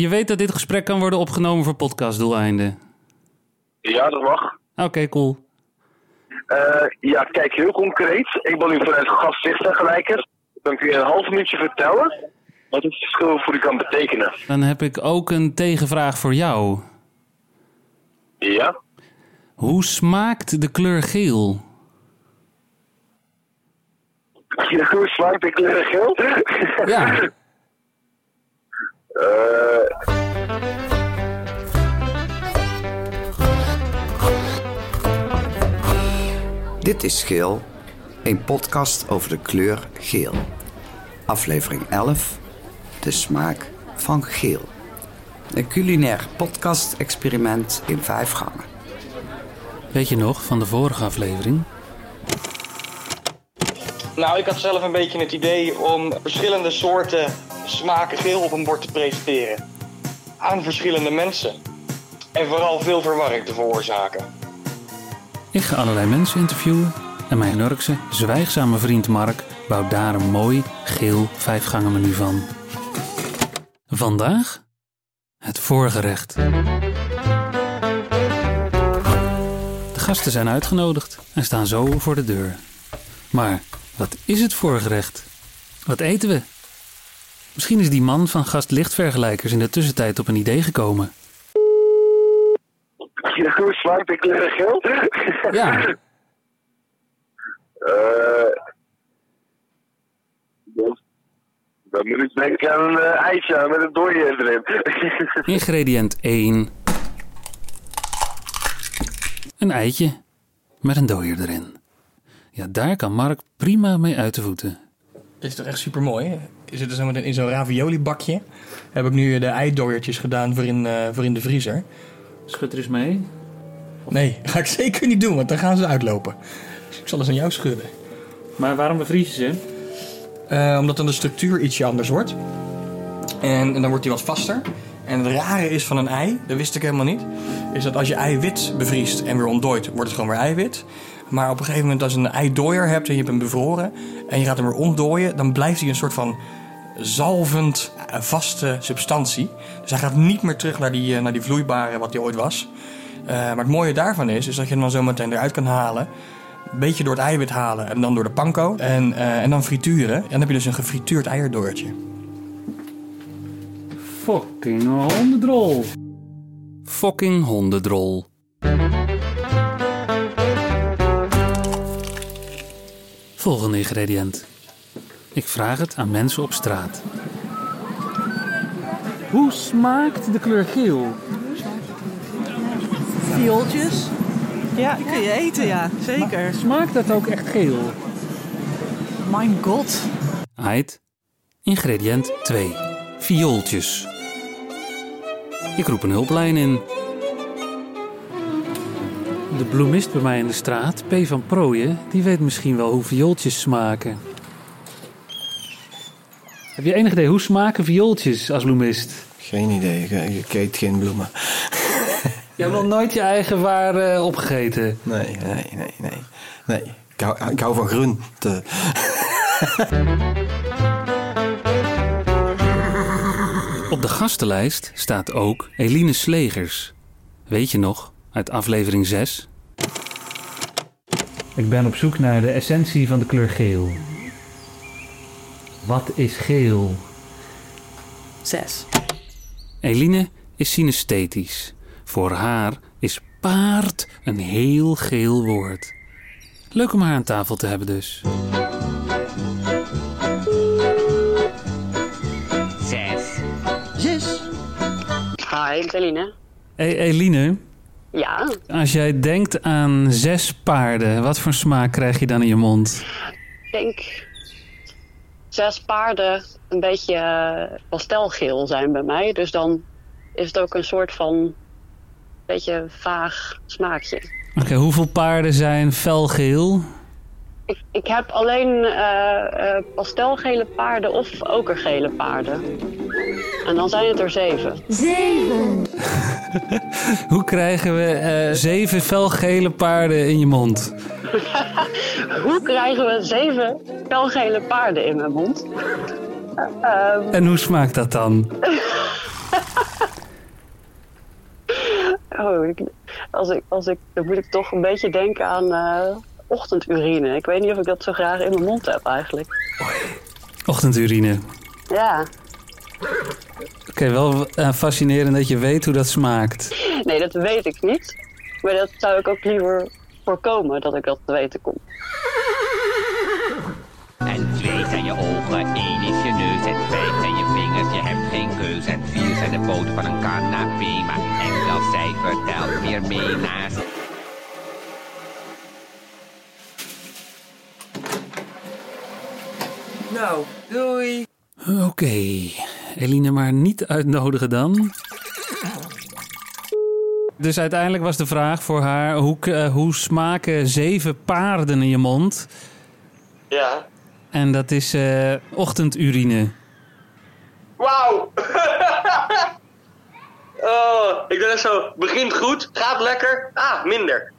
je weet dat dit gesprek kan worden opgenomen voor podcastdoeleinden. Ja, dat mag. Oké, cool. Eh, ja, kijk, heel concreet. Ik ben nu vanuit gastlichtvergelijker. Dan kun je een half minuutje vertellen wat het verschil voor u kan betekenen. Dan heb ik ook een tegenvraag voor jou. Ja? Hoe smaakt de kleur geel? Ja, hoe smaakt de kleur geel? Ja. Dit is Geel, een podcast over de kleur geel. Aflevering 11, de smaak van geel. Een culinair podcast-experiment in vijf gangen. Weet je nog van de vorige aflevering? Nou, ik had zelf een beetje het idee om verschillende soorten smaken geel op een bord te presenteren. Aan verschillende mensen. En vooral veel verwarring te veroorzaken. Ik ga allerlei mensen interviewen en mijn Nurkse, zwijgzame vriend Mark bouwt daar een mooi geel vijfgangen menu van. Vandaag het voorgerecht. De gasten zijn uitgenodigd en staan zo voor de deur. Maar wat is het voorgerecht? Wat eten we? Misschien is die man van gastlichtvergelijkers in de tussentijd op een idee gekomen. ja, hoe smaakt de kleur geel? Ja, Eh, dan, dan moet ik denken aan een eh, ijsje met een dooie erin. ingrediënt 1. Een eitje met een dooier erin. Ja, daar kan Mark prima mee uit de voeten. Dit is toch echt super mooi. Je zit er zo meteen in zo'n ravioli bakje. Heb ik nu de eidooiertjes gedaan voor in, eh, voor in de vriezer. Schud er eens mee. Nee, ga ik zeker niet doen, want dan gaan ze uitlopen. Dus ik zal eens aan jou schudden. Maar waarom bevriezen ze? Eh, omdat dan de structuur ietsje anders wordt. En, en dan wordt die wat vaster. En het rare is van een ei, dat wist ik helemaal niet, is dat als je eiwit bevriest en weer ontdooit, wordt het gewoon weer eiwit. Maar op een gegeven moment als je een eidooier hebt en je hebt hem bevroren en je gaat hem weer ontdooien, dan blijft hij een soort van zalvend eh, vaste substantie. Dus hij gaat niet meer terug naar die, eh, naar die vloeibare wat hij ooit was. Eh, maar het mooie daarvan is, is dat je hem dan zo meteen eruit kan halen. Een beetje door het eiwit halen en dan door de panko. En, eh, en dan frituren. En dan heb je dus een gefrituurd eierdooiertje. Fucking hondendrol. Fucking hondendrol. Volgende ingrediënt. Ik vraag het aan mensen op straat. Hoe smaakt de kleur geel? Viooltjes. Ja, die kun je eten, ja. Zeker. Smaakt dat ook echt geel? Mijn god. Heid. Ingrediënt 2. Viooltjes. Ik roep een hulplijn in. De bloemist bij mij in de straat, P. van Prooien, die weet misschien wel hoe viooltjes smaken. Heb je enig idee hoe smaken viooltjes als bloemist? Geen idee, ik, ik eet geen bloemen. Je hebt nog nooit je eigen waar eh, opgegeten. Nee, nee, nee, nee. nee. Ik, hou, ik hou van groen. Op de gastenlijst staat ook Eline Slegers. Weet je nog, uit aflevering 6? Ik ben op zoek naar de essentie van de kleur geel. Wat is geel? Zes. Eline is synesthetisch. Voor haar is paard een heel geel woord. Leuk om haar aan tafel te hebben dus. Zes. Hi, ik ben Eline. Hey Eline, Ja, als jij denkt aan zes paarden, wat voor smaak krijg je dan in je mond? ik denk zes paarden een beetje eh, pastelgeel zijn bij mij. Dus dan is het ook een soort van beetje vaag smaakje. Oké, hoeveel paarden zijn felgeel? Ik, ik heb alleen eh, eh, pastelgele paarden of okergele paarden. En dan zijn het er zeven. Hoe krijgen we eh, zeven felgele paarden in je mond? Hoe krijgen we zeven felgele paarden in mijn mond? En hoe smaakt dat dan? Oh, ik, als ik, als ik, dan moet ik toch een beetje denken aan eh, ochtendurine. Ik weet niet of ik dat zo graag in mijn mond heb eigenlijk. Ochtendurine. Ja, Oké, wel eh, fascinerend dat je weet hoe dat smaakt. nee, dat weet ik niet. Maar dat zou ik ook liever voorkomen dat ik dat te weten kom. En twee zijn je ogen, één is je neus en vijf zijn je vingers. Je hebt geen keus en vier zijn de poten van een canapé. Maar enkel cijfer telt weer mee naast. Nou, doei. Oké, Eline maar niet uitnodigen dan. Dus uiteindelijk was de vraag voor haar: hoe, eh, hoe smaken zeven paarden in je mond? Ja. En dat is eh, ochtendurine. Wauw! oh, ik dacht zo, begint goed, gaat lekker, ah, minder.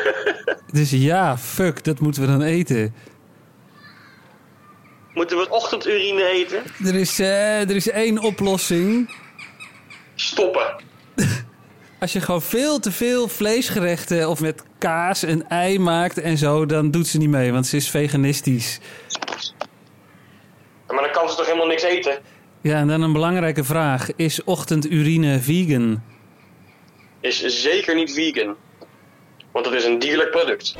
Dus ja, fuck, dat moeten we dan eten. Moeten we ochtendurine eten? Er is, eh, er is één oplossing. Stoppen. Als je gewoon veel te veel vleesgerechten of met kaas en ei maakt en zo, dan doet ze niet mee, want ze is veganistisch. Maar dan kan ze toch helemaal niks eten? Ja, en dan een belangrijke vraag: is ochtendurine vegan? Is zeker niet vegan. Want het is een dierlijk product.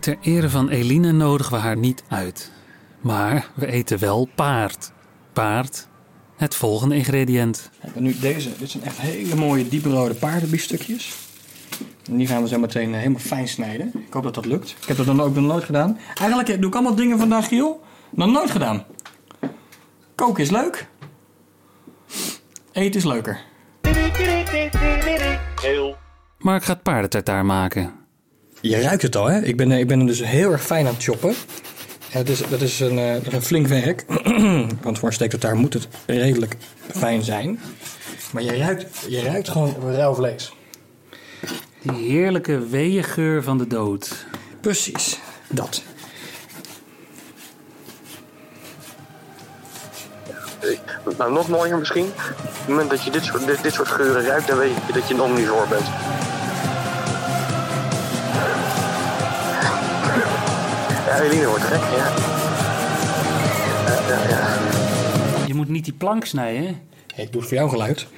Ter ere van Eline nodigen we haar niet uit. Maar we eten wel paard. Paard, het volgende ingrediënt. En nu deze, dit zijn echt hele mooie dieprode paardenbiefstukjes. En die gaan we zo meteen eh, helemaal fijn snijden. Ik hoop dat dat lukt. Ik heb dat dan ook nog nooit gedaan. Eigenlijk eh, doe ik allemaal dingen vandaag, Giel. Nog nooit gedaan. Koken is leuk. Eten is leuker. Mark gaat paardentartaar maken. Je ruikt het al, hè? Ik ben, eh, ik ben hem dus heel erg fijn aan het choppen. En dat, is, dat, is een, eh, dat is een flink werk. Want voor een steektartaar moet het redelijk fijn zijn. Maar je ruikt, je ruikt gewoon rauw vlees. Die heerlijke weeëngeur van de dood. Precies, dat. Nou, nog mooier misschien. Op het moment dat je dit soort, dit, dit soort geuren ruikt, dan weet je dat je een omnivoor bent. Ja, Eline wordt gek, ja. Ja, ja, ja. Je moet niet die plank snijden. Ik doe het voor jou geluid.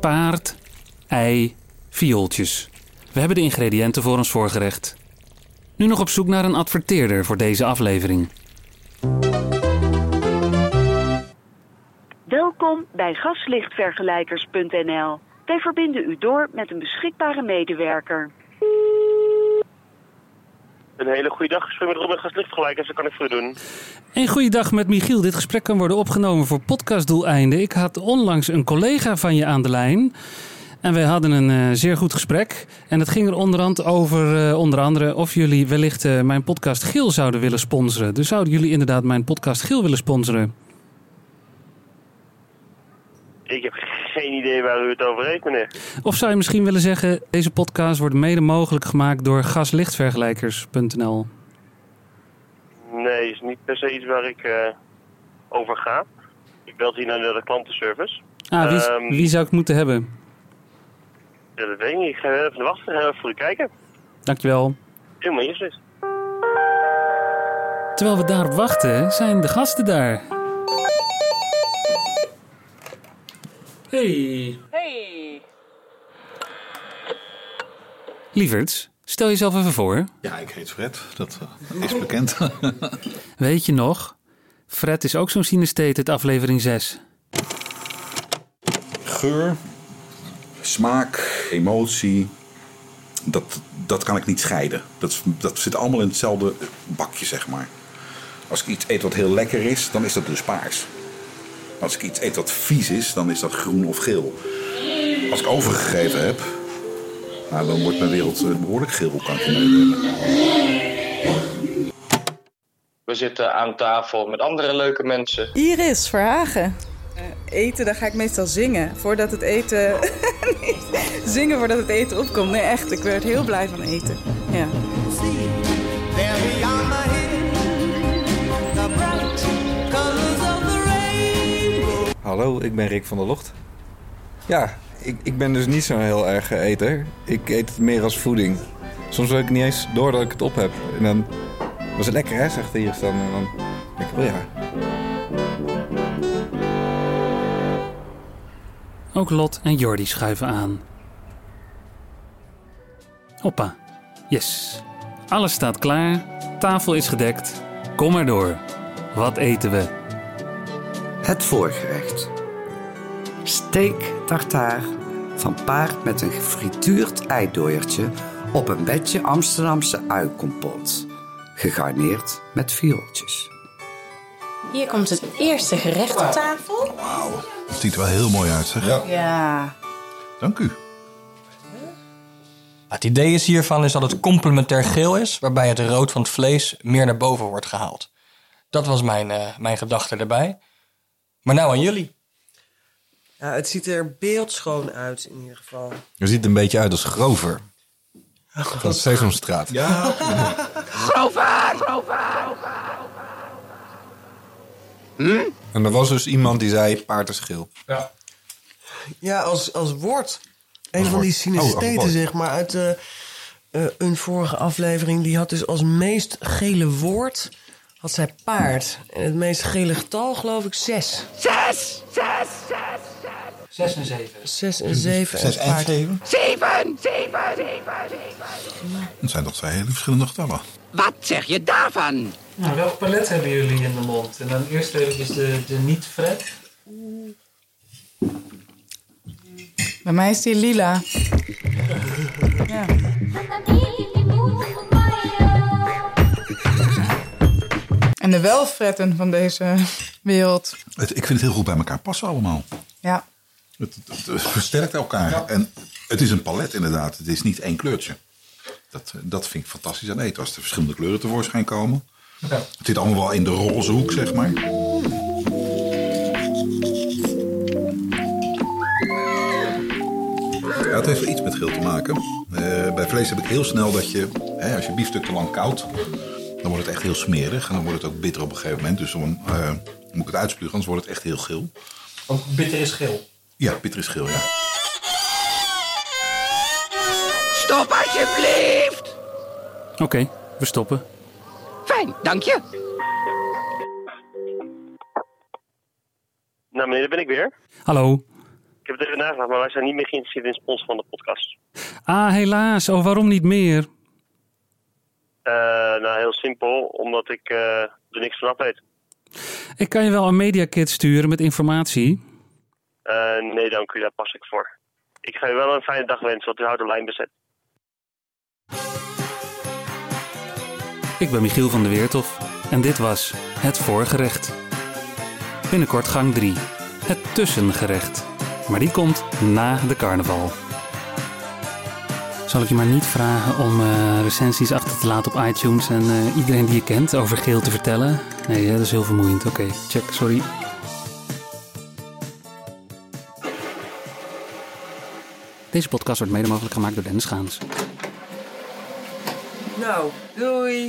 Paard, ei, viooltjes. We hebben de ingrediënten voor ons voorgerecht. Nu nog op zoek naar een adverteerder voor deze aflevering. Welkom bij gaslichtvergelijkers.nl. Wij verbinden u door met een beschikbare medewerker. Een hele goede dag. Gesprek met Robin Gastlichtgelijkers. Dat kan ik voor u doen. Een goeiedag met Michiel. Dit gesprek kan worden opgenomen voor podcastdoeleinden. Ik had onlangs een collega van je aan de lijn. En wij hadden een eh, zeer goed gesprek. En het ging er onderhand over eh, onder andere of jullie wellicht eh, mijn podcast Geel zouden willen sponsoren. Dus zouden jullie inderdaad mijn podcast Geel willen sponsoren? Ik heb geen idee waar u het over heeft, meneer. Of zou je misschien willen zeggen, deze podcast wordt mede mogelijk gemaakt door gaslichtvergelijkers.nl. Nee, is niet per se iets waar ik eh, over ga. Ik bel hier naar de klantenservice. Ah, wie, Ehm, wie zou ik moeten hebben? Ja, dat weet ik niet. Ik ga even wachten en even voor u kijken. Dankjewel. Helemaal eerst. Terwijl we daarop wachten, zijn de gasten daar. Hey. Hey. Lieverds, stel jezelf even voor. Ja, ik heet Fred. Dat eh, is bekend. Weet je nog? Fred is ook zo'n synestheet uit aflevering 6. Geur, smaak, emotie. Dat, dat kan ik niet scheiden. Dat, dat zit allemaal in hetzelfde bakje, zeg maar. Als ik iets eet wat heel lekker is, dan is dat dus paars. Als ik iets eet wat vies is, dan is dat groen of geel. Als ik overgegeven heb, nou, dan wordt mijn wereld eh, behoorlijk geel, kan ik je meedelen. We zitten aan tafel met andere leuke mensen. Iris Verhagen. Eh, eten, daar ga ik meestal zingen. Voordat het eten... Zingen voordat het eten opkomt. Nee, echt. Ik werd heel blij van eten. Ja. Hallo, ik ben Rick van der Locht. Ja, ik, ik ben dus niet zo'n heel erg eter. Ik eet het meer als voeding. Soms weet ik niet eens door dat ik het op heb. En dan was het lekker, hè, zegt de hier dan. En dan denk ik, oh ja. Ook Lot en Jordi schuiven aan. Hoppa. Yes. Alles staat klaar. Tafel is gedekt. Kom maar door. Wat eten we? Het voorgerecht. Steak tartaar van paard met een gefrituurd eidooiertje op een bedje Amsterdamse uikompot. Gegarneerd met viooltjes. Hier komt het eerste gerecht op tafel. Het ziet er wel heel mooi uit, zeg. Ja. Dank u. Het idee is hiervan is dat het complementair geel is, waarbij het rood van het vlees meer naar boven wordt gehaald. Dat was mijn, eh, mijn gedachte erbij. Maar nou aan jullie. Ja, het ziet er beeldschoon uit in ieder geval. Je ziet een beetje uit als Grover. Van Sesamstraat. Ja. Grover! Grover! Hm? En er was dus iemand die zei paard is geel. Ja. Ja, als, als woord. Een Als van die woord. Oh, synestheten, zeg maar, uit eh, eh, een vorige aflevering. Die had dus als meest gele woord, had zij paard. En het meest gele getal, geloof ik, zes. Zes! Zes! Zes! Zes en zeven. Zes en zeven. Zes en zeven? Zeven! Zeven! Zeven! Dat zijn toch twee hele verschillende getallen. Wat zeg je daarvan? Nou, welk palet hebben jullie in de mond? En dan eerst eventjes de, de niet-fret. Bij mij is die lila. En de welfretten van deze wereld. Het, ik vind het heel goed bij elkaar passen allemaal. Ja. Het, het, het versterkt elkaar. En het is een palet inderdaad. Het is niet één kleurtje. Dat, dat vind ik fantastisch aan eten. Als er verschillende kleuren tevoorschijn komen. Ja. Het zit allemaal wel in de roze hoek, zeg maar. Ja, het heeft wel iets met geel te maken. Eh, bij vlees heb ik heel snel dat je, hè, als je biefstuk te lang koudt, dan wordt het echt heel smerig. En dan wordt het ook bitter op een gegeven moment. Dus dan eh, moet ik het uitspugen, anders wordt het echt heel geel. Ook bitter is geel. Ja, bitter is geel, ja. Stop alsjeblieft! Oké, we stoppen. Fijn, dank je. Nou meneer, daar ben ik weer. Hallo. Ik heb het even nagedacht, maar wij zijn niet meer geïnteresseerd in spons van de podcast. Ah, helaas. Oh, waarom niet meer? Eh, nou, heel simpel, omdat ik eh, er niks van af weet. Ik kan je wel een mediakit sturen met informatie. Eh, nee, dank u, daar pas ik voor. Ik ga u wel een fijne dag wensen, want u houdt de lijn bezet. Ik ben Michiel van der Weertof en dit was Het Voorgerecht. Binnenkort gang 3, Het Tussengerecht. Maar die komt na de carnaval. Zal ik je maar niet vragen om eh, recensies achter te laten op iTunes en eh, iedereen die je kent over geel te vertellen? Nee, dat is heel vermoeiend. Oké, check, sorry. Deze podcast wordt mede mogelijk gemaakt door Dennis Gaans. Nou, doei.